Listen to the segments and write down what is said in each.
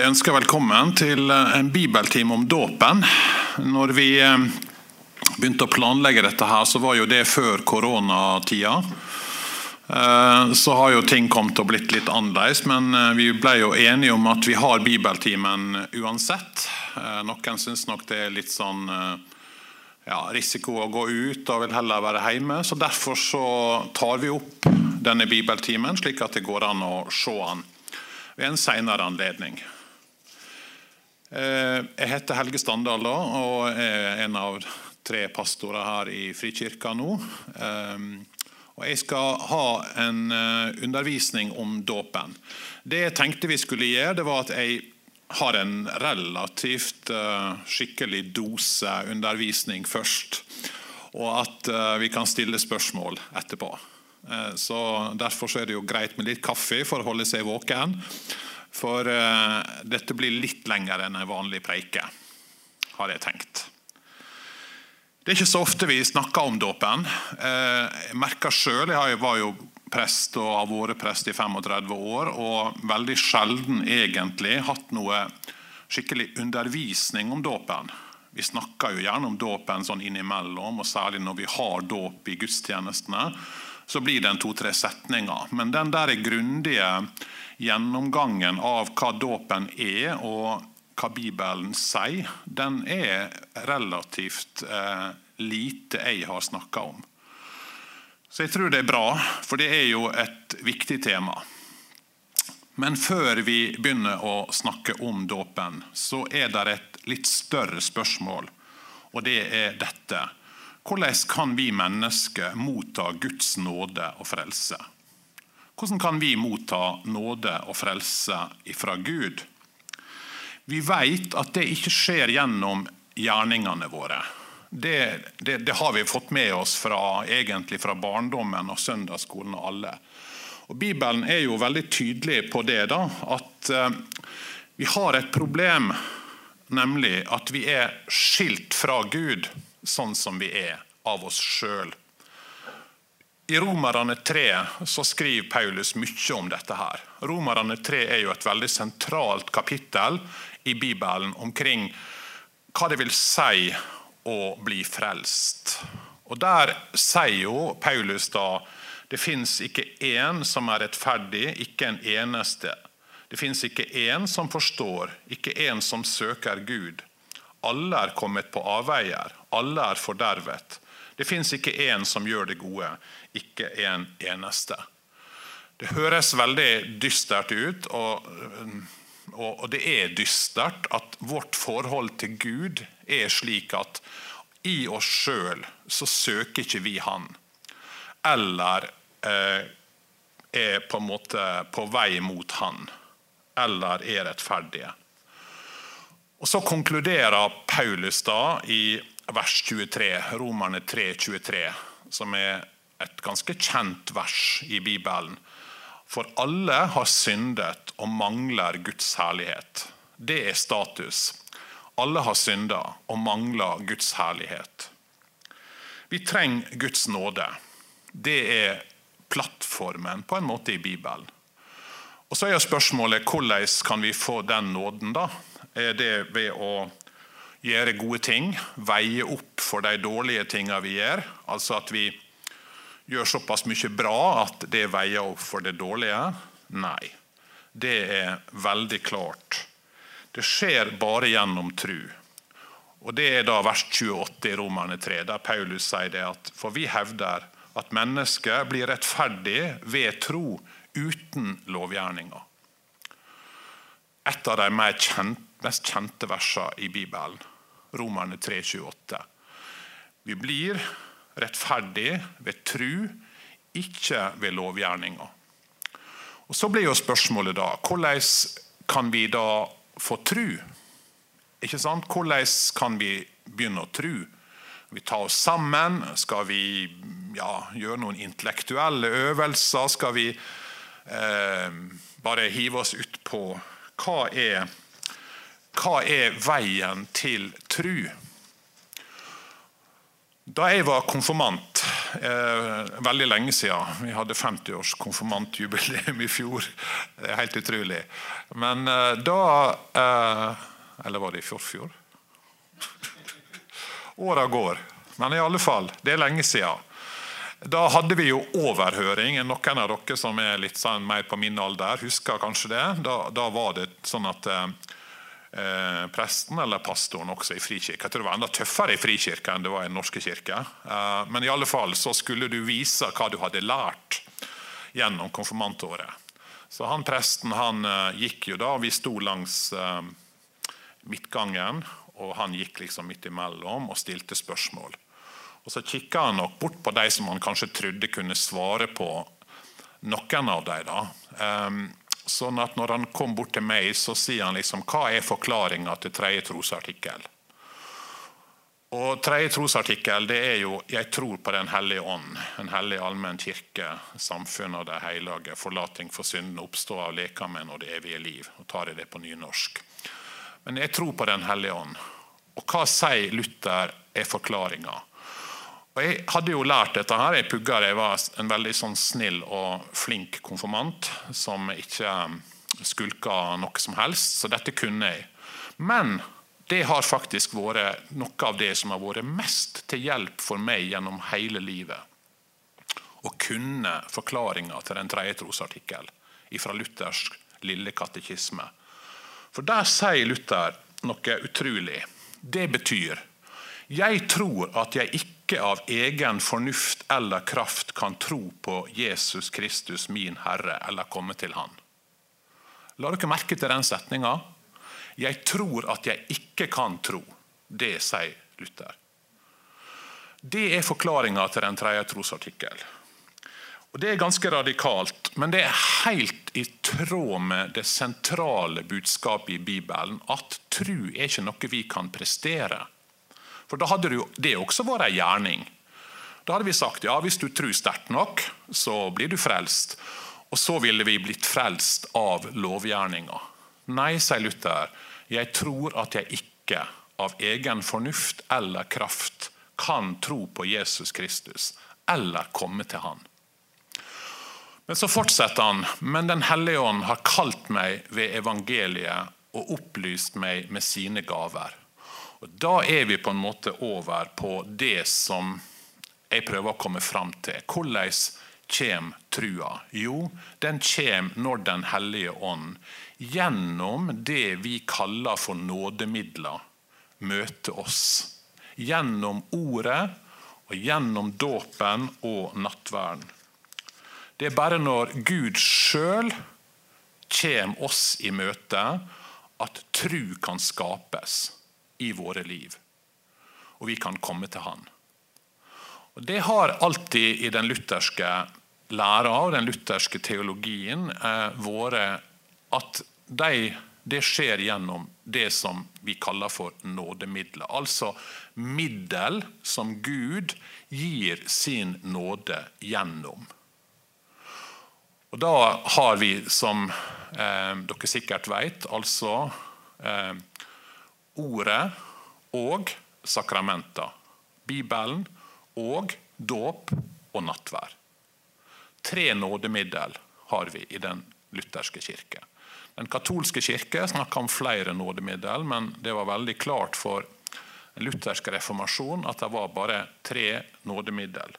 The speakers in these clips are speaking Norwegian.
jeg ønsker velkommen til en bibeltime om dåpen. Når vi eh, begynte å planlegge dette, her, så var jo det før koronatida. Eh, så har jo ting kommet og blitt litt annerledes, men eh, vi ble jo enige om at vi har bibeltimen uansett. Noen syns nok det er litt sånn ja, risiko å gå ut og vil heller være hjemme. så Derfor så tar vi opp denne bibeltimen, slik at det går an å se den ved en senere anledning. Eh, jeg heter Helge Standal og er en av tre pastorer her i Frikirka nå. Eh, og jeg skal ha en eh, undervisning om dåpen. Det jeg tenkte vi skulle gjøre, det var at jeg har en relativt skikkelig dose undervisning først. Og at vi kan stille spørsmål etterpå. Eh, så Derfor så er det jo greit med litt kaffe for å holde seg våken. For uh, dette blir litt lenger enn en vanlig preike, har jeg tenkt. Det er ikke så ofte vi snakker om dåpen. Uh, jeg merker selv, jeg var jo prest og har vært prest i 35 år, og veldig sjelden egentlig hatt noe skikkelig undervisning om dåpen. Vi snakker jo gjerne om dåpen sånn innimellom, og særlig når vi har dåp i gudstjenestene så blir det en to-tre setninger. Men den der grundige gjennomgangen av hva dåpen er, og hva Bibelen sier, den er relativt eh, lite jeg har snakka om. Så jeg tror det er bra, for det er jo et viktig tema. Men før vi begynner å snakke om dåpen, så er det et litt større spørsmål, og det er dette. Hvordan kan vi mennesker motta Guds nåde og frelse? Hvordan kan vi motta nåde og frelse fra Gud? Vi vet at det ikke skjer gjennom gjerningene våre. Det, det, det har vi fått med oss fra, egentlig fra barndommen og søndagsskolen og alle. Og Bibelen er jo veldig tydelig på det, da, at uh, vi har et problem, nemlig at vi er skilt fra Gud sånn som vi er av oss sjøl. I Romerne 3 så skriver Paulus mye om dette. her. Romerne 3 er jo et veldig sentralt kapittel i Bibelen omkring hva det vil si å bli frelst. Og Der sier jo Paulus da det fins ikke én som er rettferdig, ikke en eneste. Det fins ikke én som forstår, ikke én som søker Gud. Alle er kommet på avveier, alle er fordervet. Det fins ikke én som gjør det gode, ikke en eneste. Det høres veldig dystert ut, og, og, det er dystert at vårt forhold til Gud er slik at i oss sjøl så søker ikke vi Han. Eller eh, er på en måte på vei mot Han. Eller er rettferdige. Og Så konkluderer Paulus da i vers 23, Romerne 3, 23, som er et ganske kjent vers i Bibelen. For alle har syndet og mangler Guds herlighet. Det er status. Alle har synda og mangler Guds herlighet. Vi trenger Guds nåde. Det er plattformen på en måte i Bibelen. Og Så er spørsmålet hvordan kan vi få den nåden. da? Er det ved å gjøre gode ting, veie opp for de dårlige tingene vi gjør? Altså at vi gjør såpass mye bra at det veier opp for det dårlige? Nei. Det er veldig klart. Det skjer bare gjennom tru. Og Det er da vers 28 i Romerne 3, der Paulus sier det at for vi hevder at mennesket blir rettferdig ved tro uten lovgjerninger. Et av de mest kjente versene i Bibelen, Romerne 3,28. Vi blir rettferdig ved tru, ikke ved lovgjerninger. Og Så blir jo spørsmålet da hvordan kan vi da få tru? Ikke sant? Hvordan kan vi begynne å tru? Vi tar oss sammen? Skal vi ja, gjøre noen intellektuelle øvelser? Skal vi eh, bare hive oss utpå hva hva er veien til tru? Da jeg var konfirmant eh, veldig lenge siden. Vi hadde 50-års konfirmantjubileum i fjor. Det er helt utrolig. Men eh, da eh, Eller var det i forfjor? Åra går. Men i alle fall, det er lenge siden. Da hadde vi jo overhøring. Noen av dere som er litt sånn mer på min alder, husker kanskje det. Da, da var det sånn at eh, presten eller pastoren også i frikirka. Jeg tror det var enda tøffere i frikirka enn det var i Den norske kirke. Eh, men i alle fall så skulle du vise hva du hadde lært gjennom konfirmantåret. Så han presten han eh, gikk jo da, vi sto langs eh, midtgangen, og han gikk liksom midt imellom og stilte spørsmål. Og Så kikka han nok bort på de som han kanskje trodde kunne svare på noen av dem. Sånn at når han kom bort til meg, så sier han liksom hva er forklaringa til tredje trosartikkel. Og Tredje trosartikkel det er jo 'Jeg tror på Den hellige ånd', en hellig allmenn kirke, samfunnet av de hellige, forlating for synden, oppstå av lekamen og det evige liv. Og tar jeg det på nynorsk. Men jeg tror på Den hellige ånd. Og hva sier Luther er forklaringa? Og Jeg hadde jo lært dette. her. Jeg pugga jeg var en veldig sånn snill og flink konfirmant som ikke um, skulka noe som helst, så dette kunne jeg. Men det har faktisk vært noe av det som har vært mest til hjelp for meg gjennom hele livet. Å kunne forklaringa til den tredje trosartikkel fra Luthers lille katekisme. For der sier Luther noe utrolig. Det betyr jeg tror at jeg ikke av egen fornuft eller kraft kan tro på Jesus Kristus, min Herre, eller komme til Han. La dere merke til den setninga. Jeg tror at jeg ikke kan tro. Det sier Luther. Det er forklaringa til den tredje trosartikkel. Og Det er ganske radikalt, men det er helt i tråd med det sentrale budskapet i Bibelen at tro er ikke noe vi kan prestere. For da hadde det også vært en gjerning. Da hadde vi sagt ja, hvis du tror sterkt nok, så blir du frelst. Og så ville vi blitt frelst av lovgjerninga. Nei, sier Luther, jeg tror at jeg ikke av egen fornuft eller kraft kan tro på Jesus Kristus eller komme til Han. Men så fortsetter han. Men Den hellige ånd har kalt meg ved evangeliet og opplyst meg med sine gaver. Og Da er vi på en måte over på det som jeg prøver å komme fram til. Hvordan kommer trua? Jo, den kommer når Den hellige ånd gjennom det vi kaller for nådemidler møter oss. Gjennom ordet og gjennom dåpen og nattverden. Det er bare når Gud sjøl kommer oss i møte, at tru kan skapes i våre liv. Og vi kan komme til Han. Og Det har alltid i den lutherske læra og den lutherske teologien eh, vært at de, det skjer gjennom det som vi kaller for nådemidler. Altså middel som Gud gir sin nåde gjennom. Og Da har vi, som eh, dere sikkert vet, altså eh, Ordet og sakramenter. Bibelen og dåp og nattvær. Tre nådemiddel har vi i den lutherske kirke. Den katolske kirke snakker om flere nådemiddel, men det var veldig klart for den lutherske reformasjonen at det var bare tre nådemiddel.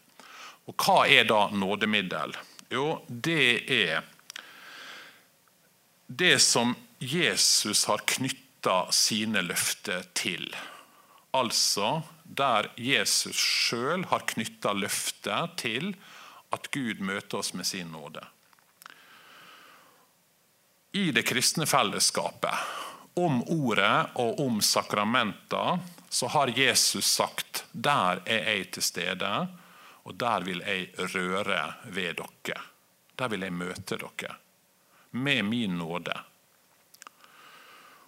Og Hva er da nådemiddel? Jo, det er det som Jesus har knyttet knytta sine løfter til. Altså der Jesus sjøl har knytta løftet til at Gud møter oss med sin nåde. I det kristne fellesskapet, om ordet og om sakramenta, så har Jesus sagt der er jeg til stede, og der vil jeg røre ved dere. Der vil jeg møte dere med min nåde.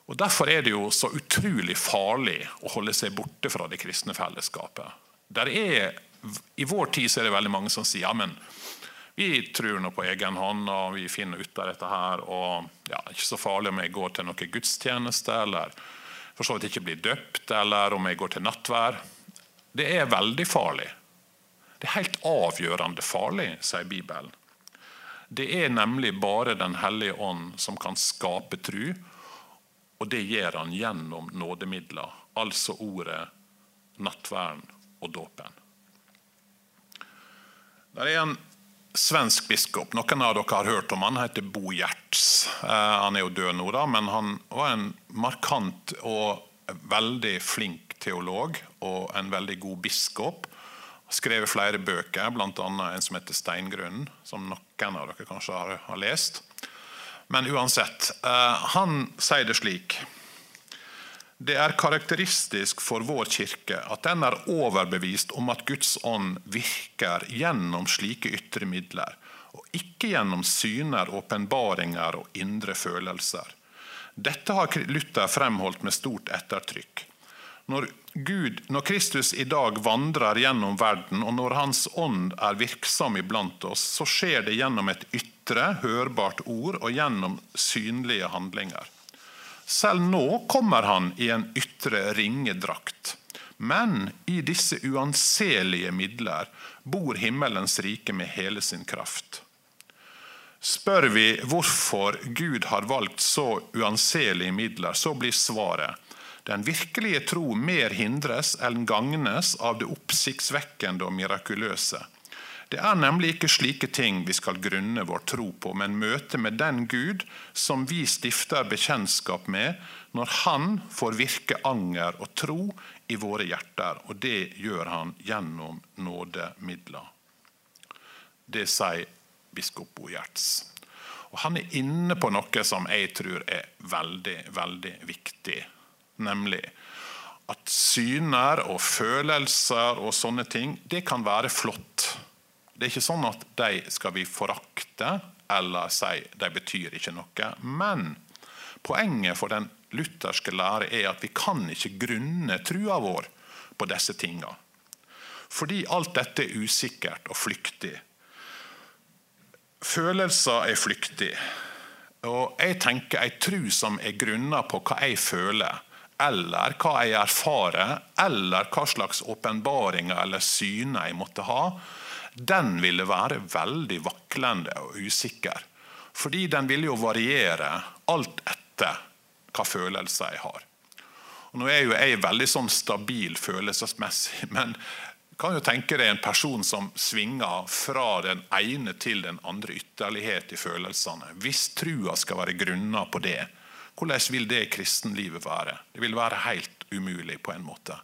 Og Derfor er det jo så utrolig farlig å holde seg borte fra det kristne fellesskapet. Der er, I vår tid er det veldig mange som sier ja, men vi tror nå på egen hånd og vi finner ut av dette her. og ja, Ikke så farlig om jeg går til noen gudstjeneste eller for så vidt ikke blir døpt, eller om jeg går til nattvær. Det er veldig farlig. Det er helt avgjørende farlig, sier Bibelen. Det er nemlig bare Den hellige ånd som kan skape tru, og det gjør han gjennom nådemidler, altså ordet, nattverden og dåpen. Det er en svensk biskop. Noen av dere har hørt om han, heter Bo Gjerts. Eh, han er jo død nå, da, men han var en markant og veldig flink teolog og en veldig god biskop. Han skrevet flere bøker, bl.a. en som heter 'Steingrunnen', som noen av dere kanskje har lest. Men uansett, eh, han sier det slik det er karakteristisk for vår kirke at den er overbevist om at Guds ånd virker gjennom slike ytre midler, og ikke gjennom syner, åpenbaringer og indre følelser. Dette har Luther fremholdt med stort ettertrykk. Når, Gud, når Kristus i dag vandrer gjennom verden, og når Hans ånd er virksom iblant oss, så skjer det gjennom et ytre, hørbart ord og gjennom synlige handlinger. Selv nå kommer han i en ytre ringedrakt. Men i disse uanselige midler bor himmelens rike med hele sin kraft. Spør vi hvorfor Gud har valgt så uanselige midler, så blir svaret den virkelige tro mer hindres enn gagnes av det oppsiktsvekkende og mirakuløse. Det er nemlig ikke slike ting vi skal grunne vår tro på, men møte med den Gud som vi stifter bekjentskap med, når Han får virke anger og tro i våre hjerter. Og det gjør Han gjennom nådemidler. Det sier biskop Bo Gjerts. Og Han er inne på noe som jeg tror er veldig, veldig viktig, nemlig at syner og følelser og sånne ting, det kan være flott. Det er ikke sånn at de skal vi forakte eller si de betyr ikke noe. Men poenget for den lutherske lære er at vi kan ikke grunne trua vår på disse tinga. Fordi alt dette er usikkert og flyktig. Følelser er flyktig. Og jeg tenker ei tru som er grunna på hva jeg føler, eller hva jeg erfarer, eller hva slags åpenbaringer eller syner jeg måtte ha, den ville være veldig vaklende og usikker. Fordi den ville jo variere alt etter hva følelser jeg har. Og nå er jo jeg veldig sånn stabil følelsesmessig, men kan jo tenke deg en person som svinger fra den ene til den andre ytterlighet i følelsene. Hvis trua skal være grunna på det, hvordan vil det kristenlivet være? Det vil være helt umulig på en måte.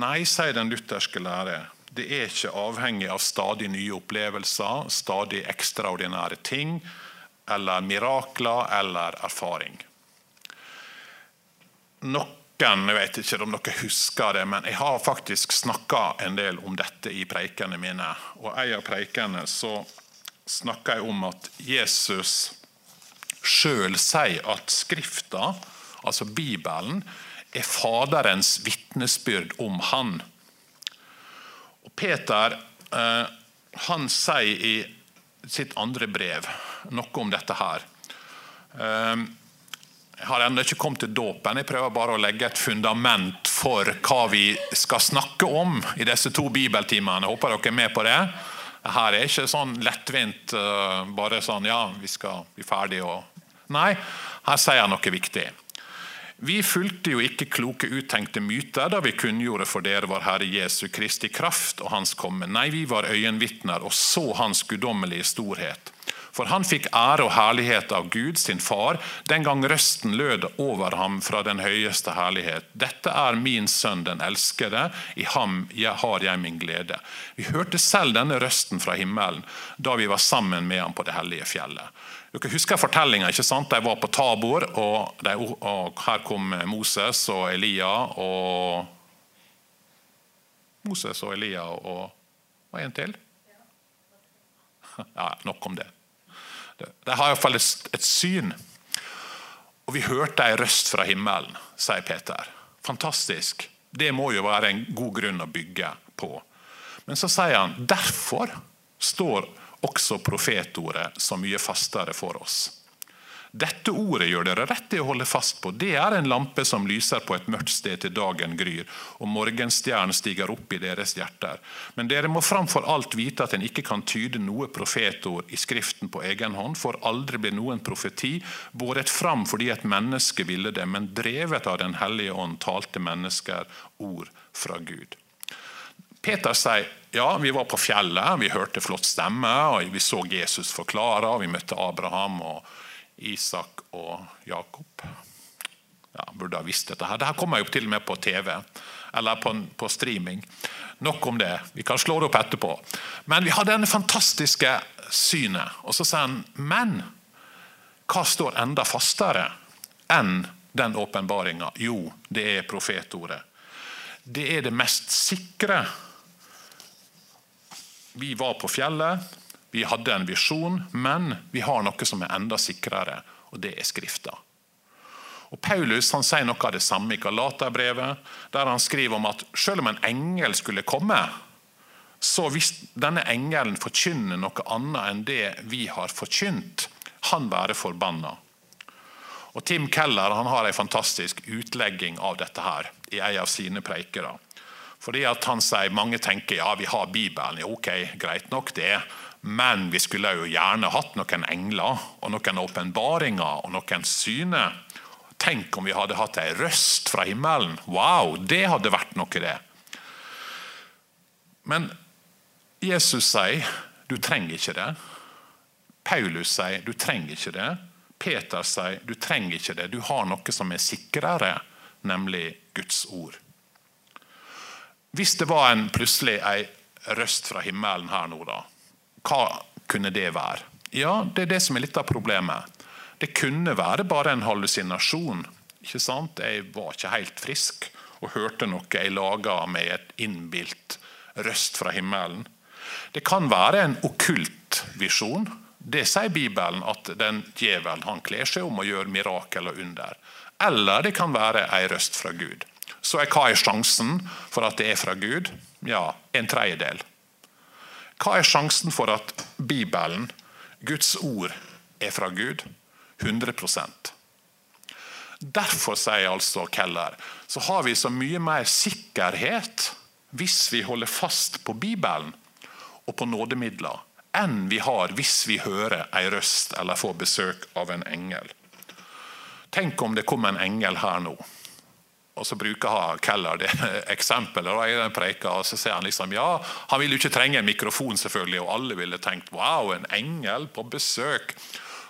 Nei, sier den lutherske lære, det er ikke avhengig av stadig nye opplevelser, stadig ekstraordinære ting, eller mirakler eller erfaring. Noen, jeg vet ikke om dere husker det, men jeg har faktisk snakka en del om dette i preikene mine. Og en av preikene så snakker jeg om at Jesus sjøl sier at Skrifta, altså Bibelen, er Faderens vitnesbyrd om Han. Peter eh, han sier i sitt andre brev noe om dette her. Eh, jeg har ennå ikke kommet til dåpen. Jeg prøver bare å legge et fundament for hva vi skal snakke om i disse to bibeltimene. Håper dere er med på det. Her er ikke sånn lettvint eh, bare sånn ja, vi skal bli ferdige og Nei, her sier han noe viktig. Vi fulgte jo ikke kloke, uttenkte myter da vi kunngjorde for dere vår Herre Jesu Kristi kraft og Hans komme. Nei, vi var øyenvitner og så Hans guddommelige storhet. For han fikk ære og herlighet av Gud, sin far, den gang røsten lød over ham fra den høyeste herlighet. Dette er min sønn, den elskede, i ham har jeg min glede. Vi hørte selv denne røsten fra himmelen da vi var sammen med ham på det hellige fjellet. Dere husker fortellinga. De var på Tabor, og, de, og, her kom Moses og Elia og Moses og Elia og og en til? Ja, Nok om det. De har iallfall et, et syn. Og vi hørte ei røst fra himmelen, sier Peter. Fantastisk. Det må jo være en god grunn å bygge på. Men så sier han derfor står også profetordet så mye fastere for oss. Dette ordet gjør dere rett i å holde fast på. Det er en lampe som lyser på et mørkt sted til dagen gryr, og morgenstjernen stiger opp i deres hjerter. Men dere må framfor alt vite at en ikke kan tyde noe profetord i Skriften på egen hånd, for aldri blir noen profeti båret fram fordi et menneske ville det, men drevet av Den hellige ånd talte mennesker ord fra Gud. Peter sier ja, vi var på fjellet, vi hørte flott stemme, og vi så Jesus forklare, og vi møtte Abraham og Isak og Jakob. Ja, burde ha visst dette her. Dette kommer jo til og med på TV, eller på, på streaming. Nok om det. Vi kan slå det opp etterpå. Men vi har denne fantastiske synet. Og så sier han, men hva står enda fastere enn den åpenbaringa? Jo, det er profetordet. Det er det mest sikre vi var på fjellet, vi hadde en visjon, men vi har noe som er enda sikrere, og det er Skrifta. Og Paulus han sier noe av det samme i Galaterbrevet, der han skriver om at selv om en engel skulle komme, så hvis denne engelen forkynner noe annet enn det vi har forkynt, han være forbanna. Og Tim Keller han har en fantastisk utlegging av dette her i en av sine preikere. Fordi at han sier Mange tenker ja, vi har Bibelen. Ja, ok, greit nok det. Men vi skulle jo gjerne hatt noen engler og noen åpenbaringer og noen syner. Tenk om vi hadde hatt ei røst fra himmelen. Wow, det hadde vært noe, det. Men Jesus sier du trenger ikke det. Paulus sier du trenger ikke det. Peter sier du trenger ikke det. Du har noe som er sikrere, nemlig Guds ord. Hvis det var en plutselig ei røst fra himmelen her nå, da, hva kunne det være? Ja, Det er det som er litt av problemet. Det kunne være bare en hallusinasjon. ikke sant? Jeg var ikke helt frisk og hørte noe jeg laga med et innbilt røst fra himmelen. Det kan være en okkult visjon. Det sier Bibelen, at den djevelen han kler seg om og gjør mirakel og under. Eller det kan være ei røst fra Gud så er hva er sjansen for at det er fra Gud? Ja, en tredjedel. Hva er sjansen for at Bibelen, Guds ord, er fra Gud? 100% Derfor, sier altså Keller, så har vi så mye mer sikkerhet hvis vi holder fast på Bibelen og på nådemidler, enn vi har hvis vi hører ei røst eller får besøk av en engel. Tenk om det kom en engel her nå og så bruker Keller det eksempelet. i den preika, og så sier Han liksom, ja, han ville jo ikke trenge en mikrofon, selvfølgelig, og alle ville tenkt wow, en engel på besøk.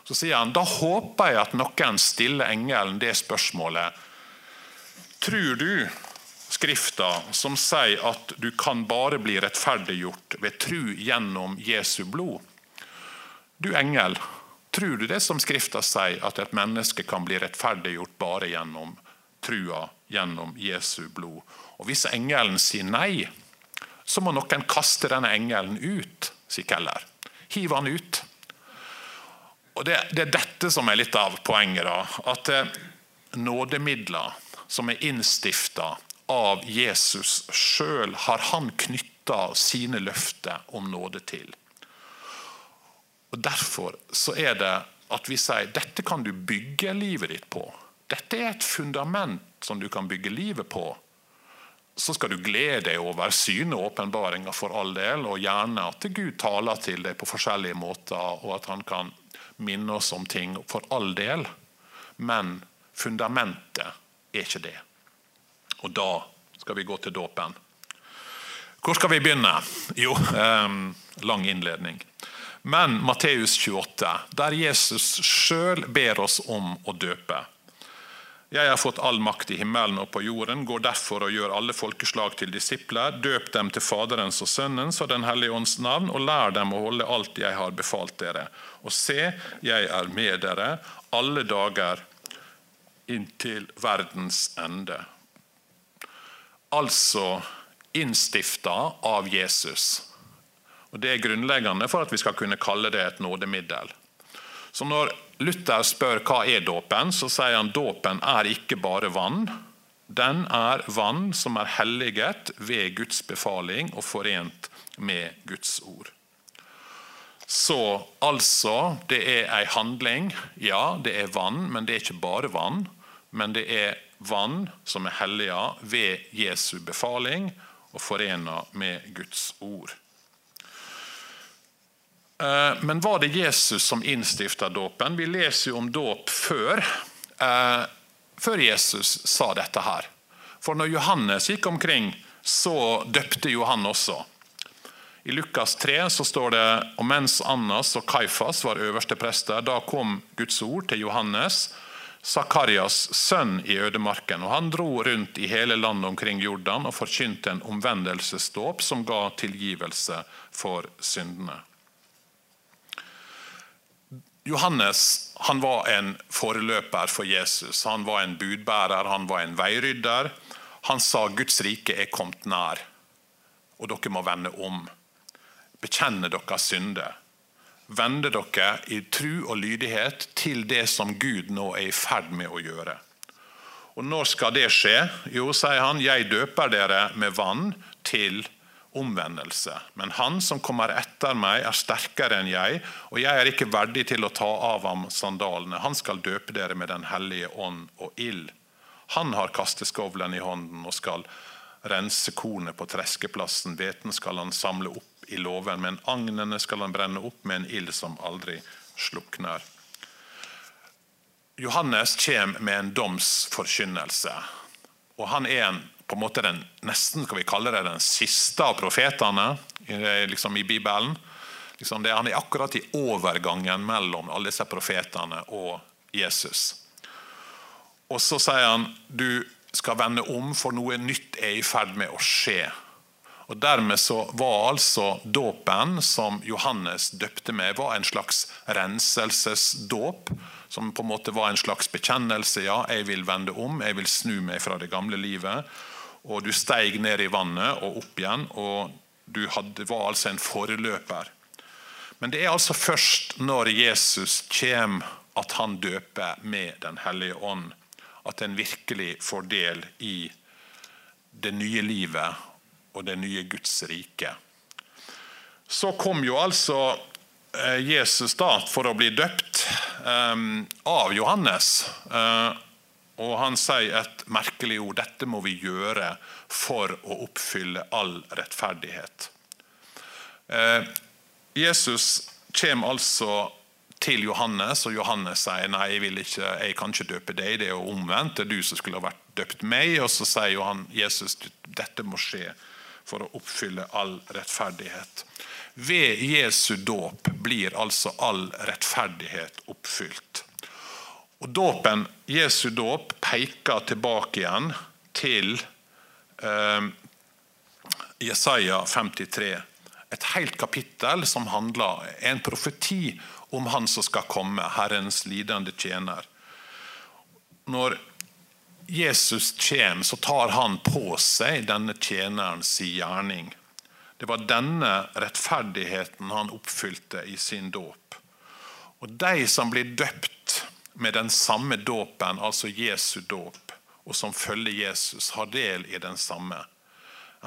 Så sier han da håper jeg at noen stiller engelen det spørsmålet. Tror du Skrifta som sier at du kan bare bli rettferdiggjort ved tru gjennom Jesu blod? Du engel, tror du det som Skrifta sier, at et menneske kan bli rettferdiggjort bare gjennom trua gjennom Jesu blod. Og Hvis engelen sier nei, så må noen kaste denne engelen ut, sier Keller. Hiv han ut. Og det, det, er dette som er litt av poenget. da, At eh, nådemidler som er innstifta av Jesus sjøl, har han knytta sine løfter om nåde til. Og Derfor så er det at vi sier dette kan du bygge livet ditt på. Dette er et fundament som du kan bygge livet på. Så skal du glede deg over syne og åpenbaringer for all del, og gjerne at Gud taler til deg på forskjellige måter, og at han kan minne oss om ting for all del. Men fundamentet er ikke det. Og da skal vi gå til dåpen. Hvor skal vi begynne? Jo, um, lang innledning. Men Matteus 28, der Jesus sjøl ber oss om å døpe. Jeg har fått all makt i himmelen og på jorden, går derfor og gjør alle folkeslag til disipler, døp dem til Faderens og Sønnens og Den hellige ånds navn, og lær dem å holde alt jeg har befalt dere. Og se, jeg er med dere alle dager inntil verdens ende. Altså innstifta av Jesus. Og Det er grunnleggende for at vi skal kunne kalle det et nådemiddel. Så når Luther spør hva er dåpen, så sier han dåpen er ikke bare vann. Den er vann som er helliget ved Guds befaling og forent med Guds ord. Så altså, det er ei handling. Ja, det er vann, men det er ikke bare vann. Men det er vann som er helliga ved Jesu befaling og forena med Guds ord. Eh, men var det Jesus som innstifta dåpen? Vi leser jo om dåp før, eh, før Jesus sa dette her. For når Johannes gikk omkring, så døpte jo han også. I Lukas 3 så står det og mens Annas og Kaifas var øverste prester, da kom Guds ord til Johannes, Sakarias sønn i ødemarken. og Han dro rundt i hele landet omkring Jordan og forkynte en omvendelsesdåp som ga tilgivelse for syndene. Johannes han var en foreløper for Jesus. Han var en budbærer, han var en veirydder. Han sa Guds rike er kommet nær, og dere må vende om bekjenne deres synder. Vende dere i tru og lydighet til det som Gud nå er i ferd med å gjøre. Og Når skal det skje? Jo, sier han, jeg døper dere med vann til omvendelse. Men han som kommer etter meg, er sterkere enn jeg, og jeg er ikke verdig til å ta av ham sandalene. Han skal døpe dere med Den hellige ånd og ild. Han har kasteskovlen i hånden og skal rense kornet på treskeplassen. Hveten skal han samle opp i låven, men agnene skal han brenne opp med en ild som aldri slukner. Johannes kommer med en domsforkynnelse. og Han er en, på en måte den, nesten skal vi kalle det den siste av profetene liksom i Bibelen. Liksom det, han er akkurat i overgangen mellom alle disse profetene og Jesus. Og Så sier han du skal vende om, for noe nytt er i ferd med å skje. Og Dermed så var altså dåpen som Johannes døpte med, var en slags renselsesdåp. Som på en måte var en slags bekjennelse. Ja, jeg vil vende om, jeg vil snu meg fra det gamle livet. Og du steig ned i vannet og opp igjen, og du hadde, var altså en foreløper. Men det er altså først når Jesus kommer at han døper med Den hellige ånd, at en virkelig får del i det nye livet og det nye Guds rike. Så kom jo altså eh, Jesus da for å bli døpt um, av Johannes. Og han sier et merkelig ord. Dette må vi gjøre for å oppfylle all rettferdighet. Eh, Jesus kommer altså til Johannes, og Johannes sier nei, jeg, ikke, jeg kan ikke døpe deg. Det er jo omvendt. Det er du som skulle ha vært døpt meg. Og så sier Johan, Jesus dette må skje for å oppfylle all rettferdighet. Ved Jesu dåp blir altså all rettferdighet oppfylt. Og dåpen, Jesu dåp peker tilbake igjen til eh, Jesaja 53. Et helt kapittel som handler en profeti om han som skal komme, Herrens lidende tjener. Når Jesus kommer, så tar han på seg denne tjenerens gjerning. Det var denne rettferdigheten han oppfylte i sin dåp. Og De som blir døpt med den samme dåpen, altså Jesu dåp, og som følger Jesus, har del i den samme.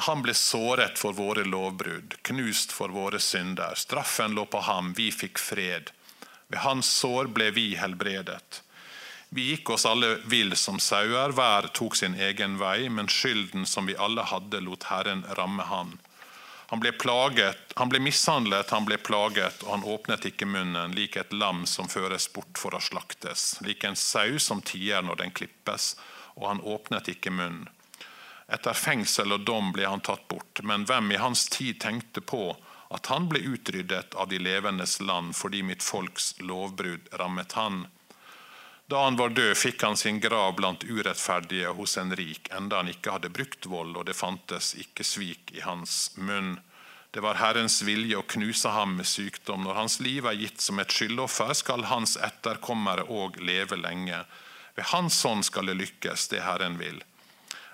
Han ble såret for våre lovbrudd, knust for våre synder. Straffen lå på ham, vi fikk fred. Ved hans sår ble vi helbredet. Vi gikk oss alle vill som sauer, hver tok sin egen vei, men skylden som vi alle hadde, lot Herren ramme han. Han ble, plaget, han ble mishandlet, han ble plaget, og han åpnet ikke munnen, lik et lam som føres bort for å slaktes, lik en sau som tier når den klippes, og han åpnet ikke munnen. Etter fengsel og dom ble han tatt bort, men hvem i hans tid tenkte på at han ble utryddet av de levendes land fordi mitt folks lovbrudd rammet han? Da han var død, fikk han sin grav blant urettferdige hos en rik, enda han ikke hadde brukt vold, og det fantes ikke svik i hans munn. Det var Herrens vilje å knuse ham med sykdom. Når hans liv er gitt som et skyldoffer, skal hans etterkommere òg leve lenge. Ved hans hånd skal det lykkes, det Herren vil.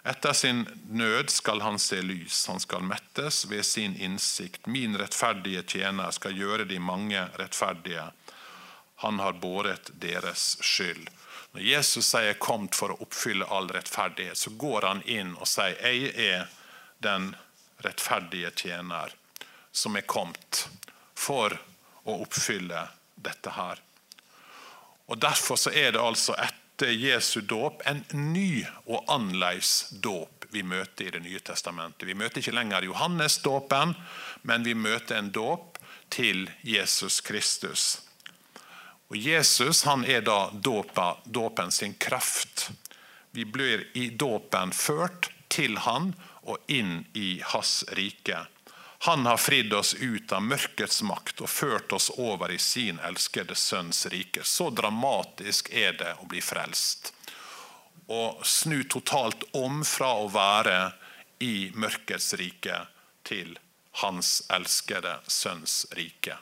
Etter sin nød skal han se lys, han skal mettes ved sin innsikt. Min rettferdige tjener skal gjøre de mange rettferdige. Han har båret deres skyld. Når Jesus sier 'jeg 'kommet for å oppfylle all rettferdighet', så går han inn og sier 'jeg er den rettferdige tjener som er kommet for å oppfylle dette her. Og Derfor så er det altså etter Jesu dåp en ny og annerledes dåp vi møter i Det nye testamentet. Vi møter ikke lenger Johannes-dåpen, men vi møter en dåp til Jesus Kristus. Og Jesus han er da dåpa, dåpen sin kraft. Vi blir i dåpen ført til han og inn i hans rike. Han har fridd oss ut av mørkets makt og ført oss over i sin elskede sønns rike. Så dramatisk er det å bli frelst. Å snu totalt om fra å være i mørkets rike til hans elskede sønns rike.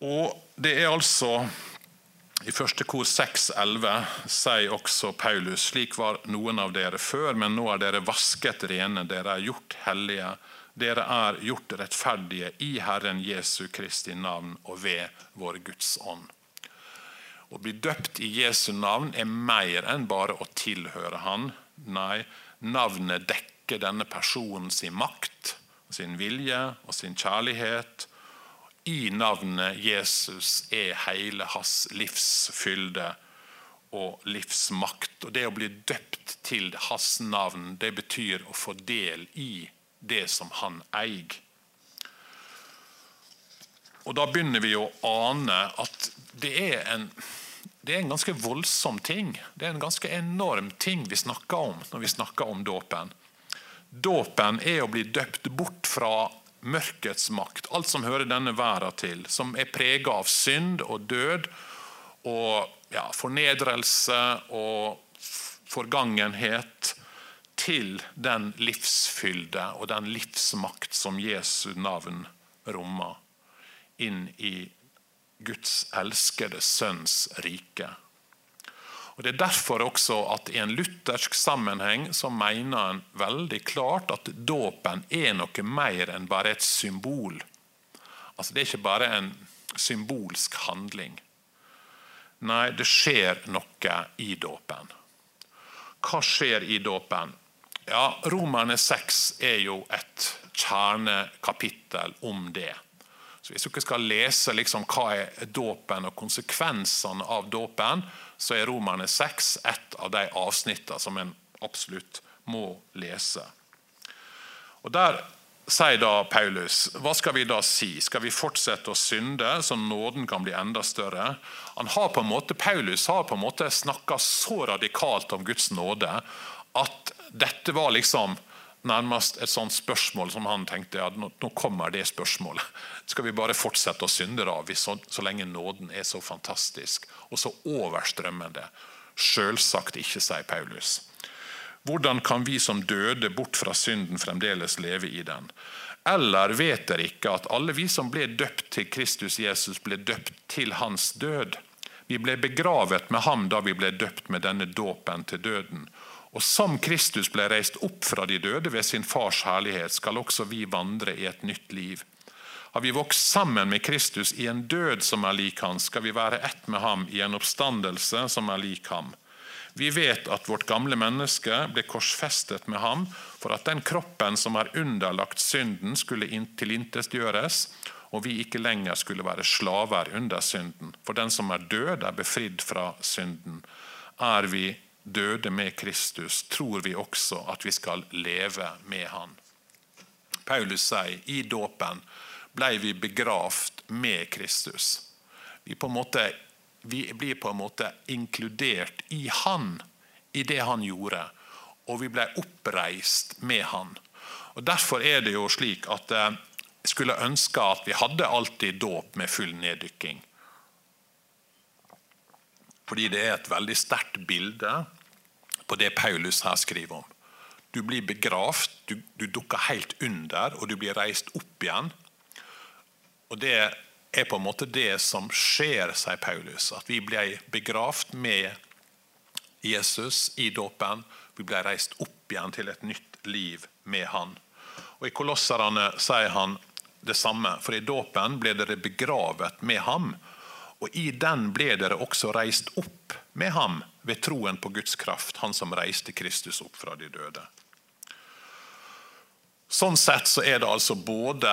Og det er altså i første kor 6,11 sier også Paulus slik var noen av dere før, men nå er dere vasket rene, dere er gjort hellige, dere er gjort rettferdige i Herren Jesu Kristi navn og ved vår Guds ånd. Å bli døpt i Jesu navn er mer enn bare å tilhøre Han. Nei, navnet dekker denne personen sin makt, sin vilje og sin kjærlighet i navnet Jesus er hele hans livsfylde og livsmakt. Og Det å bli døpt til hans navn, det betyr å få del i det som han eier. Og Da begynner vi å ane at det er en det er en ganske voldsom ting. Det er en ganske enorm ting vi snakker om når vi snakker om dåpen. Dåpen er å bli døpt bort fra mørkets makt, alt som hører denne verden til, som er prega av synd og død og ja, fornedrelse og forgangenhet, til den livsfylde og den livsmakt som Jesu navn rommer, inn i Guds elskede sønns rike. Og Det er derfor også at i en luthersk sammenheng så mener en veldig klart at dåpen er noe mer enn bare et symbol. Altså Det er ikke bare en symbolsk handling. Nei, det skjer noe i dåpen. Hva skjer i dåpen? Ja, Romerne 6 er jo et kjernekapittel om det. Så Hvis dere skal lese liksom hva er dåpen og konsekvensene av dåpen, så er Romerne 6 et av de avsnittene som en absolutt må lese. Og Der sier da Paulus hva skal vi da si? Skal vi fortsette å synde, så nåden kan bli enda større? Han har på en måte, Paulus har på en måte snakka så radikalt om Guds nåde at dette var liksom nærmest et sånt spørsmål som han tenkte ja, nå, kommer det spørsmålet. Skal vi bare fortsette å synde da, så, så, lenge nåden er så fantastisk og så overstrømmende? Selvsagt ikke, sier Paulus. Hvordan kan vi som døde bort fra synden, fremdeles leve i den? Eller vet dere ikke at alle vi som ble døpt til Kristus Jesus, ble døpt til hans død? Vi ble begravet med ham da vi ble døpt med denne dåpen til døden. Og som Kristus ble reist opp fra de døde ved sin fars herlighet, skal også vi vandre i et nytt liv. Har vi vokst sammen med Kristus i en død som er lik hans, skal vi være ett med ham i en oppstandelse som er lik ham. Vi vet at vårt gamle menneske ble korsfestet med ham for at den kroppen som er underlagt synden, skulle tilintetgjøres, og vi ikke lenger skulle være slaver under synden. For den som er død, er befridd fra synden. Er vi døde med Kristus, tror vi også at vi skal leve med han. Paulus sier i dåpen ble vi begravd med Kristus. Vi, måte, vi blir på en måte inkludert i han, i det han gjorde. Og vi ble oppreist med han. Og Derfor er det jo slik at jeg eh, skulle ønske at vi hadde alltid dåp med full neddykking. Fordi det er et veldig sterkt bilde på det Paulus her skriver om. Du blir begravd, du, du dukker helt under, og du blir reist opp igjen. Og Det er på en måte det som skjer, sier Paulus. At vi ble begravd med Jesus i dåpen. Vi ble reist opp igjen til et nytt liv med han. Og I Kolosserne sier han det samme. For i dåpen ble dere begravet med ham og i den ble dere også reist opp med ham ved troen på Guds kraft, han som reiste Kristus opp fra de døde. Sånn sett så er det altså både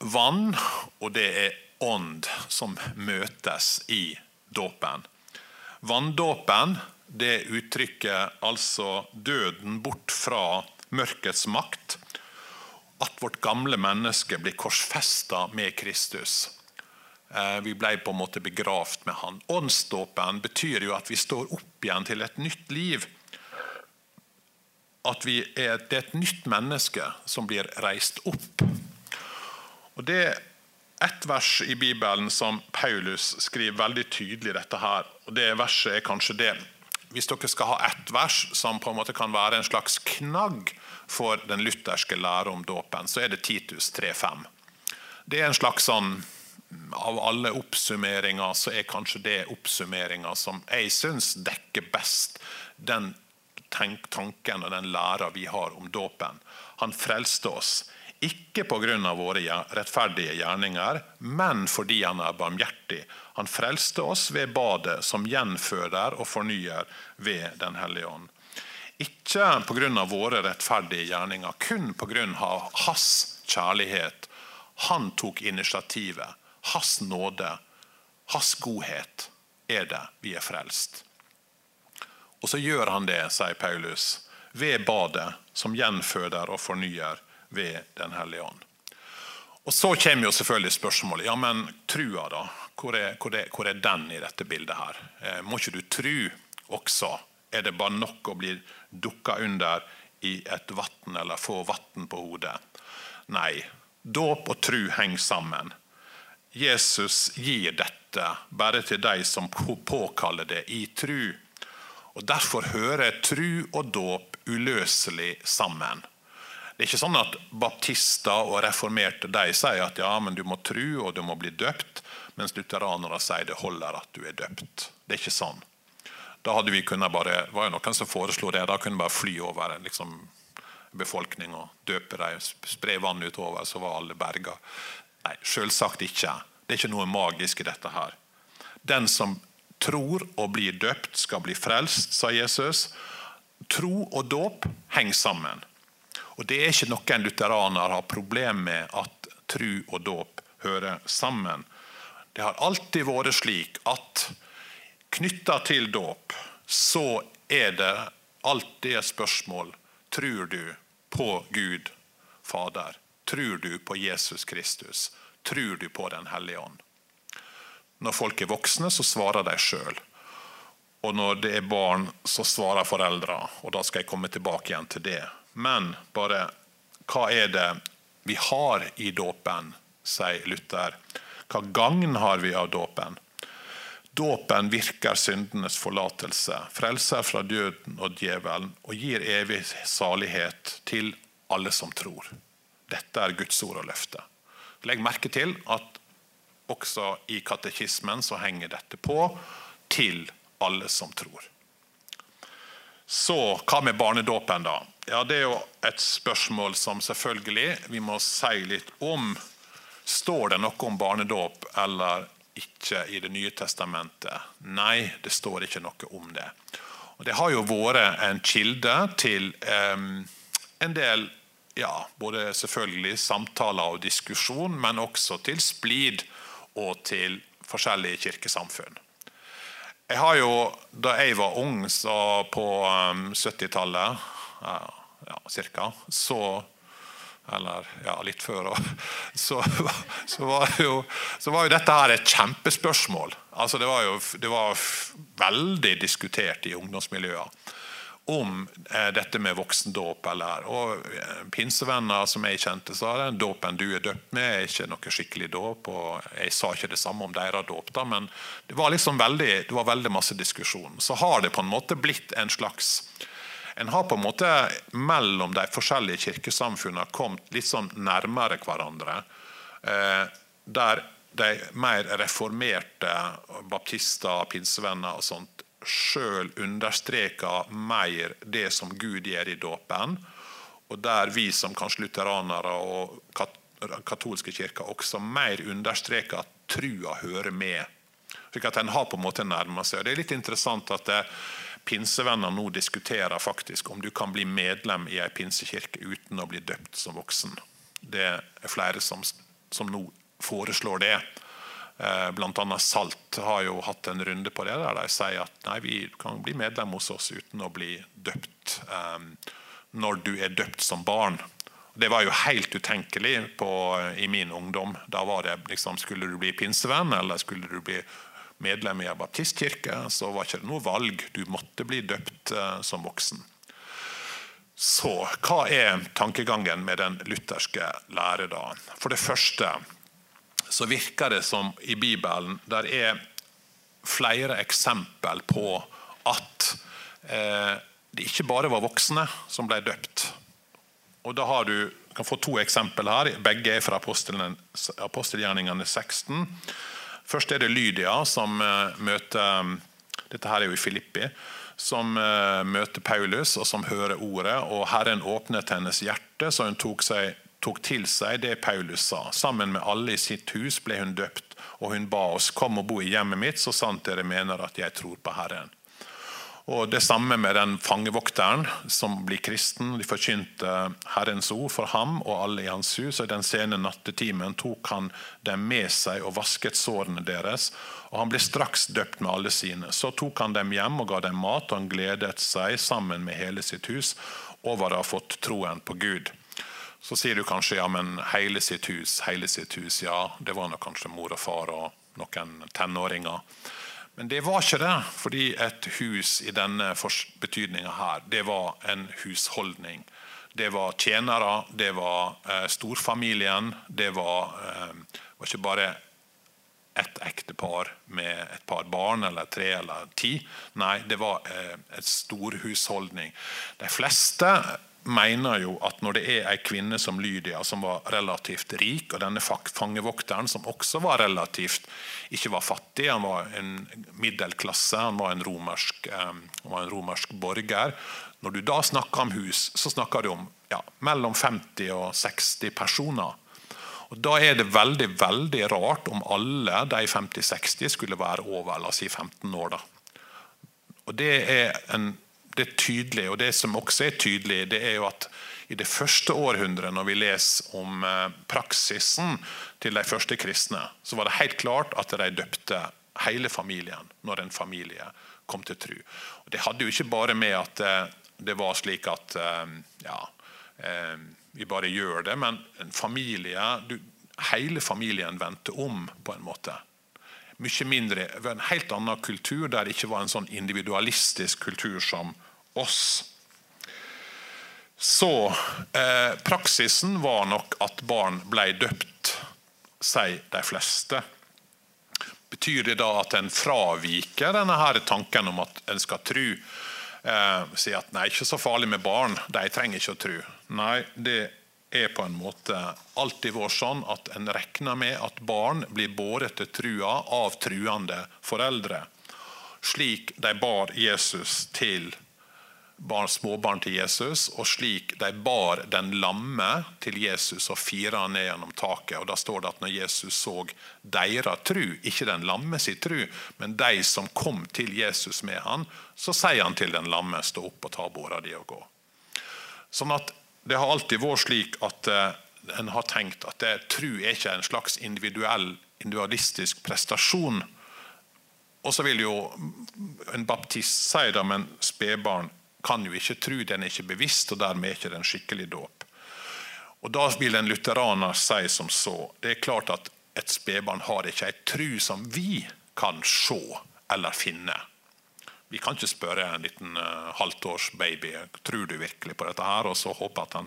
vann og det er ånd som møtes i dåpen. Vanndåpen det uttrykker altså døden bort fra mørkets makt. At vårt gamle menneske blir korsfesta med Kristus. Eh, vi ble på en måte begravd med han. Åndsdåpen betyr jo at vi står opp igjen til et nytt liv. At er, det er et nytt menneske som blir reist opp. Og Det er ett vers i Bibelen som Paulus skriver veldig tydelig dette her. og Det verset er kanskje det. Hvis dere skal ha ett vers som på en måte kan være en slags knagg for den lutherske lære om dåpen, så er det Titus 3,5. Det er en slags sånn av alle oppsummeringer så er kanskje det oppsummeringa som jeg syns dekker best den tanken og den læra vi har om dåpen. Han frelste oss, ikke pga. våre rettferdige gjerninger, men fordi han er barmhjertig. Han frelste oss ved badet som gjenføder og fornyer ved Den hellige ånd. Ikke pga. våre rettferdige gjerninger, kun pga. hans kjærlighet. Han tok initiativet. Hans nåde, hans godhet, er det vi er frelst. Og så gjør han det, sier Paulus, ved badet som gjenføder og fornyer ved Den hellige ånd. Og Så kommer jo selvfølgelig spørsmålet ja, men trua, da? Hvor er, hvor, er, hvor er, den i dette bildet? her? Eh, må ikke du tru også? Er det bare nok å bli dukka under i et vann eller få vann på hodet? Nei. Dåp og tru henger sammen. Jesus gir dette bare til de som påkaller det i tru. Og Derfor hører tru og dåp uløselig sammen. Det er ikke sånn at Baptister og reformerte de sier at ja, men du må tru og du må bli døpt, mens lutheranere sier det holder at du er døpt. Det er ikke sånn. Da hadde vi kunnet bare, var jo noen som foreslo det. Da kunne vi bare fly over liksom, befolkning og døpe dem, spre vann utover, så var alle berga. Nei, selvsagt ikke. Det er ikke noe magisk i dette her. Den som tror og blir døpt, skal bli frelst, sa Jesus. Tro og dåp henger sammen. Og Det er ikke noen lutheraner har problem med at tro og dåp hører sammen. Det har alltid vært slik at knytta til dåp så er det alltid et spørsmål tror du på Gud Fader. Tror du på Jesus Kristus? Tror du på Den hellige ånd? Når folk er voksne, så svarer de sjøl. Og når det er barn, så svarer foreldra. Og da skal jeg komme tilbake igjen til det. Men bare hva er det vi har i dåpen, sier Luther. Hva gagn har vi av dåpen? Dåpen virker syndenes forlatelse, frelser fra døden og djevelen og gir evig salighet til alle som tror. Dette er Guds ord og løfte. Legg merke til at også i katekismen så henger dette på til alle som tror. Så hva med barnedåpen, da? Ja, Det er jo et spørsmål som selvfølgelig vi må si litt om. Står det noe om barnedåp eller ikke i Det nye testamentet? Nei, det står ikke noe om det. Og Det har jo vært en kilde til eh, en del ja, både selvfølgelig samtaler og diskusjon, men også til splid og til forskjellige kirkesamfunn. Jeg har jo, Da jeg var ung, så på 70-tallet, um, ja, ca., så eller ja, litt før så, så, var så, var jo, dette her et kjempespørsmål. Altså det, var jo, det var veldig diskutert i ungdomsmiljøer om eh, dette med voksendåp. Eller, og eh, Pinsevenner som jeg kjente, sa den dåpen du er døpt med, er ikke noe skikkelig dåp. og Jeg sa ikke det samme om deres dåp, men det var liksom veldig, det var veldig masse diskusjon. Så har det på en måte blitt en slags en har på en måte mellom de forskjellige kirkesamfunnene kommet litt sånn nærmere hverandre. Eh, der de mer reformerte baptister, pinsevenner og sånt sjøl understreker mer det som Gud gjør i dåpen, og der vi som kanskje lutheranere og katolske kirker også mer understreker at trua hører med. Slik at en har på en måte nærma seg. Og Det er litt interessant at det, pinsevenner nå diskuterer faktisk om du kan bli medlem i ei pinsekirke uten å bli døpt som voksen. Det er flere som, som nå foreslår det. Eh, blant Salt har jo hatt en runde på det, der de sier at nei, vi kan bli medlem hos oss uten å bli døpt um, når du er døpt som barn. Det var jo helt utenkelig på, i min ungdom. Da var det liksom, Skulle du bli pinsevenn eller skulle du bli medlem i en baptistkirke, så var ikke det noe valg. Du måtte bli døpt uh, som voksen. Så hva er tankegangen med den lutherske lære, da? For det første så virker det som i Bibelen der er flere eksempel på at eh, det ikke bare var voksne som ble døpt. Og da har du kan få to eksempel her. Begge er fra apostelgjerningene 16. Først er det Lydia som eh, møter Dette her er jo i Filippi. Som eh, møter Paulus og som hører ordet. og Herren åpnet hennes hjerte, så hun tok seg tok til seg det Paulus sa. Sammen med alle i sitt hus ble hun døpt, og hun ba oss kom og bo i hjemmet mitt, så sant dere mener at jeg tror på Herren. Og Det samme med den fangevokteren som blir kristen. De forkynte Herrens ord for ham og alle i hans hus. og I den sene nattetimen tok han dem med seg og vasket sårene deres. og Han ble straks døpt med alle sine. Så tok han dem hjem og ga dem mat, og han gledet seg sammen med hele sitt hus over å ha fått troen på Gud. Så sier du kanskje ja, men hele sitt hus, hele sitt hus. Ja, det var nok kanskje mor og far og noen tenåringer. Men det var ikke det, fordi et hus i denne betydninga her, det var en husholdning. Det var tjenere, det var eh, storfamilien. Det var, eh, var ikke bare ett ektepar med et par barn, eller tre eller ti. Nei, det var eh, et stor husholdning. De fleste mener jo at når det er ei kvinne som Lydia, som var relativt rik, og denne fangevokteren, som også var relativt ikke var fattig, han var en middelklasse, han var en romersk, um, var en romersk borger Når du da snakker om hus, så snakker du om ja, mellom 50 og 60 personer. Og Da er det veldig veldig rart om alle de 50-60 skulle være over la oss si 15 år. da. Og Det er en det tydelige, og det som også er tydelig, det er jo at i det første århundret, når vi leser om eh, praksisen til de første kristne, så var det helt klart at de døpte hele familien når en familie kom til tro. Og det hadde jo ikke bare med at eh, det var slik at eh, ja, vi bare gjør det, men en familie, du, hele familien vendte om på en måte mye mindre, en helt annen kultur der det ikke var en sånn individualistisk kultur som oss. Så eh, praksisen var nok at barn ble døpt, sier de fleste. Betyr det da at en fraviker denne her tanken om at en skal tro? Eh, si at nei, ikke så farlig med barn, de trenger ikke å tro. Nei, det er på en måte alltid vært sånn at en regner med at barn blir båret til trua av truende foreldre. Slik de bar Jesus til barn, småbarn til Jesus, og slik de bar den lamme til Jesus og fira ned gjennom taket. Og Da står det at når Jesus så deres tru, ikke den lamme sin tru, men de som kom til Jesus med han, så sier han til den lamme stå opp og ta båra di og gå. Sånn at det har alltid vært slik at uh, en har tenkt at det, tru er ikke en slags individuell, individualistisk prestasjon. Og så vil jo en baptist si det, men spedbarn kan jo ikke tru, den er ikke bevisst, og dermed er ikke den skikkelig dåp. Og Da vil en lutheraner si som så det er klart at et spedbarn har ikke ei tru som vi kan se eller finne. Vi kan ikke spørre en liten uh, halvt baby tror du virkelig på dette her, og så håpe at han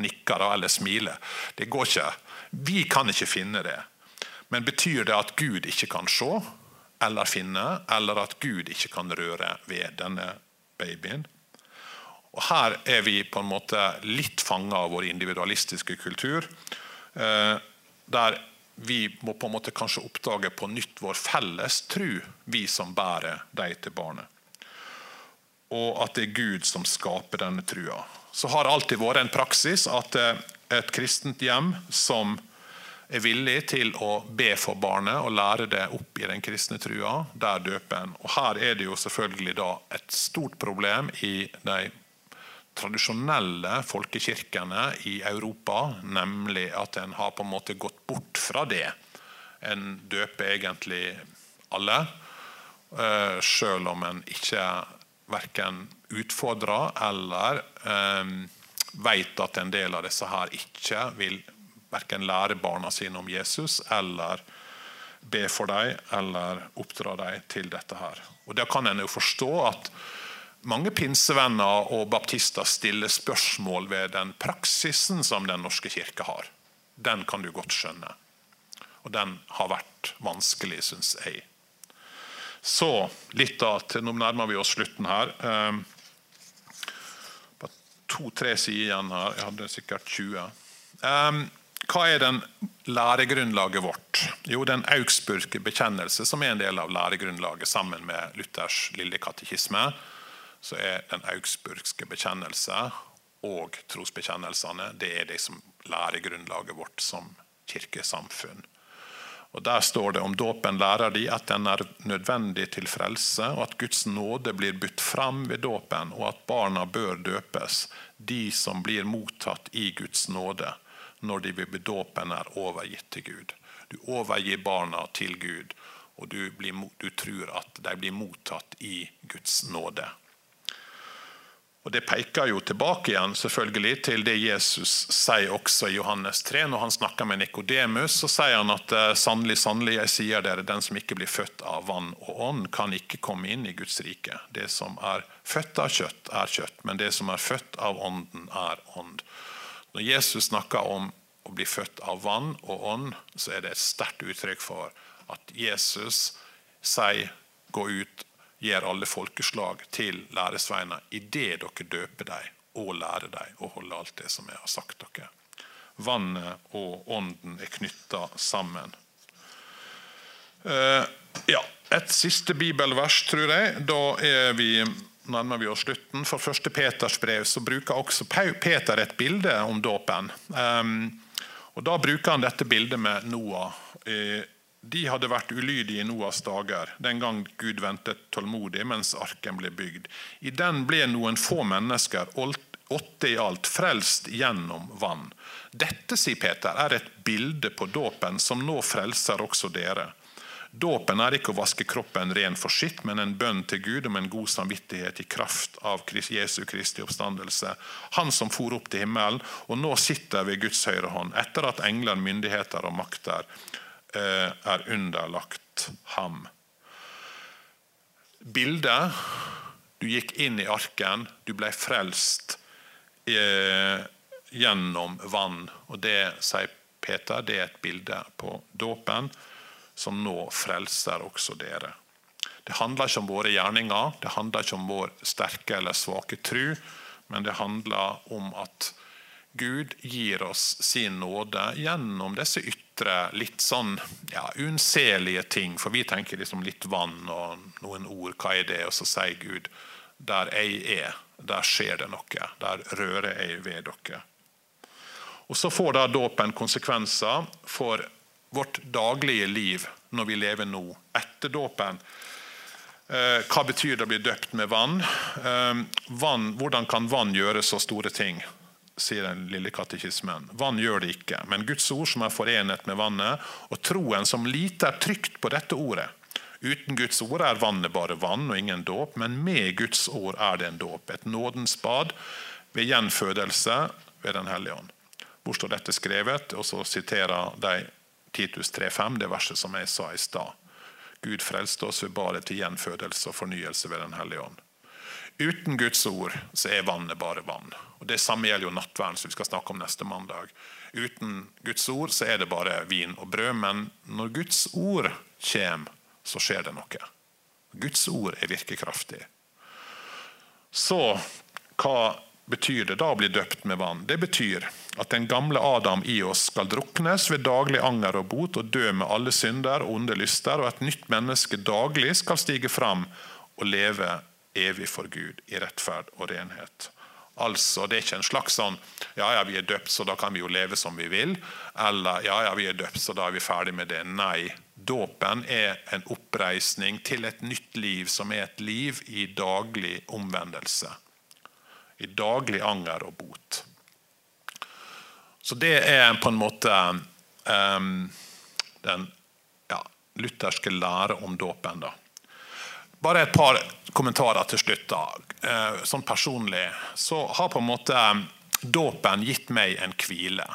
nikker eller smiler. Det går ikke. Vi kan ikke finne det. Men betyr det at Gud ikke kan se eller finne, eller at Gud ikke kan røre ved denne babyen? Og Her er vi på en måte litt fanga av vår individualistiske kultur. Uh, der vi må på en måte kanskje oppdage på nytt vår felles tru, vi som bærer dem til barnet og at det er Gud som skaper denne trua. Så har det alltid vært en praksis at eh, et kristent hjem som er villig til å be for barnet og lære det opp i den kristne trua, der døper en. Og her er det jo selvfølgelig da et stort problem i de tradisjonelle folkekirkene i Europa, nemlig at en har på en måte gått bort fra det. En døper egentlig alle, sjøl selv om en ikke verken utfordrer eller eh, vet at en del av disse her ikke vil verken lære barna sine om Jesus eller be for dem eller oppdra dem til dette. her. Og Da kan en jo forstå at mange pinsevenner og baptister stiller spørsmål ved den praksisen som Den norske kirke har. Den kan du godt skjønne. Og den har vært vanskelig, syns jeg. Så litt da, til Nå nærmer vi oss slutten her. Bare to-tre sider igjen her. Jeg hadde sikkert 20. Um, hva er den læregrunnlaget vårt? Jo, den augsburgske bekjennelse, som er en del av læregrunnlaget sammen med Luthers lille katekisme. Så er den augsburgske bekjennelse og trosbekjennelsene det er det som læregrunnlaget vårt som kirkesamfunn. Og Der står det om dåpen lærer de at den er nødvendig til frelse, og at Guds nåde blir budt fram ved dåpen, og at barna bør døpes, de som blir mottatt i Guds nåde, når de ved dåpen er overgitt til Gud. Du overgir barna til Gud, og du, blir, du tror at de blir mottatt i Guds nåde. Og Det peker jo tilbake igjen selvfølgelig til det Jesus sier også i Johannes 3. Når han snakker med Nikodemus, så sier han at eh, sannelig, sannelig, jeg sier dere, den som ikke blir født av vann og ånd, kan ikke komme inn i Guds rike. Det som er født av kjøtt, er kjøtt, men det som er født av ånden, er ånd. Når Jesus snakker om å bli født av vann og ånd, så er det et sterkt uttrykk for at Jesus sier gå ut gjør alle folkeslag til læresveiner idet dere døper dem og lærer dem å holde alt det som jeg har sagt dere. Vannet og ånden er knytta sammen. Uh, ja, Et siste bibelvers, tror jeg. Da er vi, nærmer vi oss slutten. For første Peters brev så bruker også Peter et bilde om dåpen. Um, og Da bruker han dette bildet med Noah. Uh, de hadde vært ulydige i Noas dager, den gang Gud ventet tålmodig mens arken ble bygd. I den ble noen få mennesker, åtte i alt, frelst gjennom vann. Dette, sier Peter, er et bilde på dåpen som nå frelser også dere. Dåpen er ikke å vaske kroppen ren for sitt, men en bønn til Gud om en god samvittighet i kraft av Jesu Kristi oppstandelse. Han som for opp til himmelen og nå sitter ved Guds høyre hånd, etter at engler, myndigheter og makter er underlagt ham. Bildet Du gikk inn i arken, du ble frelst eh, gjennom vann. Og det, sier Peter, det er et bilde på dåpen, som nå frelser også dere. Det handler ikke om våre gjerninger, det handler ikke om vår sterke eller svake tru, men det handler om at Gud gir oss sin nåde gjennom disse ytre, litt sånn ja, unnselige ting. For vi tenker liksom litt vann og noen ord. Hva er det? Og så sier Gud der jeg er, der skjer det noe. Der rører jeg ved dere. Og Så får da dåpen konsekvenser for vårt daglige liv når vi lever nå, etter dåpen. Eh, hva betyr det å bli døpt med vann? Eh, vann? Hvordan kan vann gjøre så store ting? Sier den lille katekismen. Vann gjør det ikke, men Guds ord som er forenet med vannet, og troen som lite er trygt på dette ordet. Uten Guds ord er vannet bare vann og ingen dåp, men med Guds ord er det en dåp. Et nådens bad ved gjenfødelse ved Den hellige ånd. Hvor står dette skrevet? Og så siterer de Titus 3,5, det verset som jeg sa i stad. Gud frelste oss ved badet til gjenfødelse og fornyelse ved Den hellige ånd. Uten Guds ord så er vannet bare vann. Og Det samme gjelder jo nattverden, som vi skal snakke om neste mandag. Uten Guds ord så er det bare vin og brød, men når Guds ord kommer, så skjer det noe. Guds ord er virkekraftig. Så hva betyr det da å bli døpt med vann? Det betyr at den gamle Adam i oss skal druknes ved daglig anger og bot og dø med alle synder og onde lyster, og et nytt menneske daglig skal stige fram og leve evig for Gud i rettferd og renhet. Altså, Det er ikke en slags sånn ja, ja, vi er døpt, så da kan vi jo leve som vi vil. Eller ja, ja, vi er døpt, så da er vi ferdig med det. Nei. Dåpen er en oppreisning til et nytt liv, som er et liv i daglig omvendelse. I daglig anger og bot. Så det er på en måte um, den ja, lutherske lære om dåpen. da. Bare et par kommentarer til slutt. da. Eh, sånn personlig så har på en måte eh, dåpen gitt meg en hvile.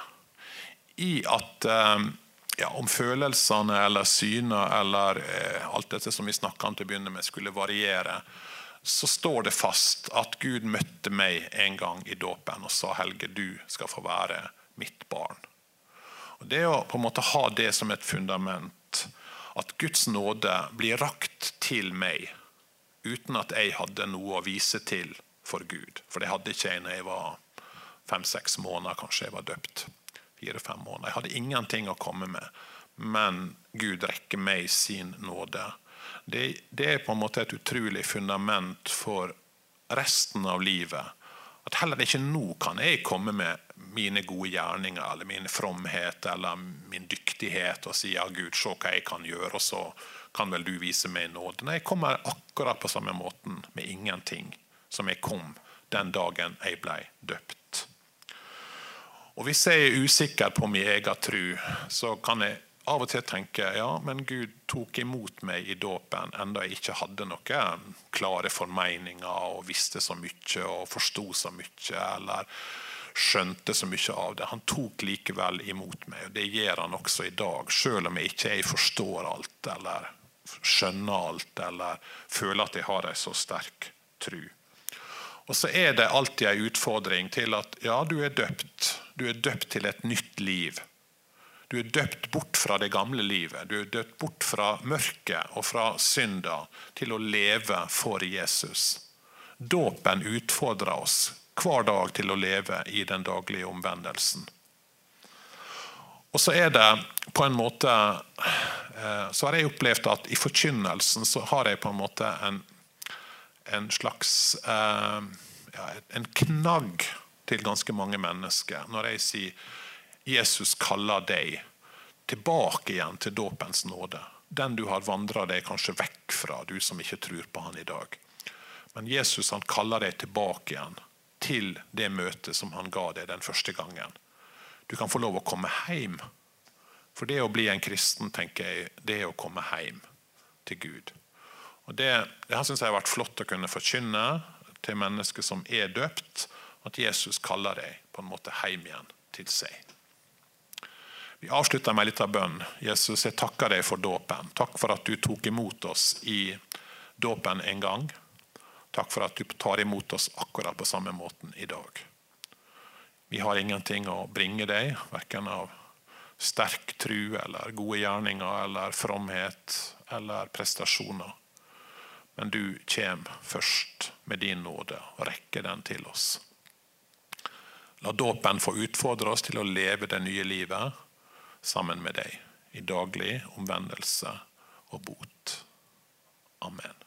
I at eh, ja, om følelsene eller synet eller alt dette som vi snakka om til å begynne med, skulle variere, så står det fast at Gud møtte meg en gang i dåpen og sa Helge, du skal få være mitt barn. Og Det å på en måte ha det som et fundament, at Guds nåde blir rakt til meg uten at jeg hadde noe å vise til for Gud. For det hadde ikke jeg når jeg var fem-seks måneder, kanskje jeg var døpt. Fire-fem måneder. Jeg hadde ingenting å komme med. Men Gud rekker meg sin nåde. Det, det er på en måte et utrolig fundament for resten av livet. At heller ikke nå kan jeg komme med mine gode gjerninger eller min fromhet eller min dyktighet og si ja, Gud, se hva jeg kan gjøre, og så kan vel du vise meg nåde? Nei, jeg kommer akkurat på samme måten med ingenting som jeg kom den dagen jeg ble døpt. Og Hvis jeg er usikker på min egen tro, så kan jeg av og til tenker ja, men Gud tok imot meg i dåpen enda jeg ikke hadde noen klare formeninger og visste så mye og forsto så mye eller skjønte så mye av det. Han tok likevel imot meg, og det gjør han også i dag, selv om jeg ikke forstår alt eller skjønner alt eller føler at jeg har en så sterk tro. Og så er det alltid en utfordring til at ja, du er døpt. Du er døpt til et nytt liv. Du er døpt bort fra det gamle livet. Du er døpt bort fra mørket og fra synda til å leve for Jesus. Dåpen utfordrer oss hver dag til å leve i den daglige omvendelsen. Og så er det på en måte eh, Så har jeg opplevd at i forkynnelsen så har jeg på en måte en, en slags eh, ja, En knagg til ganske mange mennesker når jeg sier Jesus kaller deg tilbake igjen til dåpens nåde. Den du har vandra deg kanskje vekk fra, du som ikke tror på han i dag. Men Jesus han kaller deg tilbake igjen til det møtet som han ga deg den første gangen du kan få lov å komme hjem. For det å bli en kristen, tenker jeg, det er å komme hjem til Gud. Og Det, det her syns jeg har vært flott å kunne forkynne til mennesker som er døpt, at Jesus kaller deg på en måte hjem igjen til seg. Vi avslutter med litt av bønn. Jesus, jeg takker deg for dåpen. Takk for at du tok imot oss i dåpen en gang. Takk for at du tar imot oss akkurat på samme måten i dag. Vi har ingenting å bringe deg, verken av sterk tru eller gode gjerninger eller fromhet eller prestasjoner. Men du kommer først med din nåde og rekker den til oss. La dåpen få utfordre oss til å leve det nye livet sammen med deg i daglig omvendelse og bot. Amen.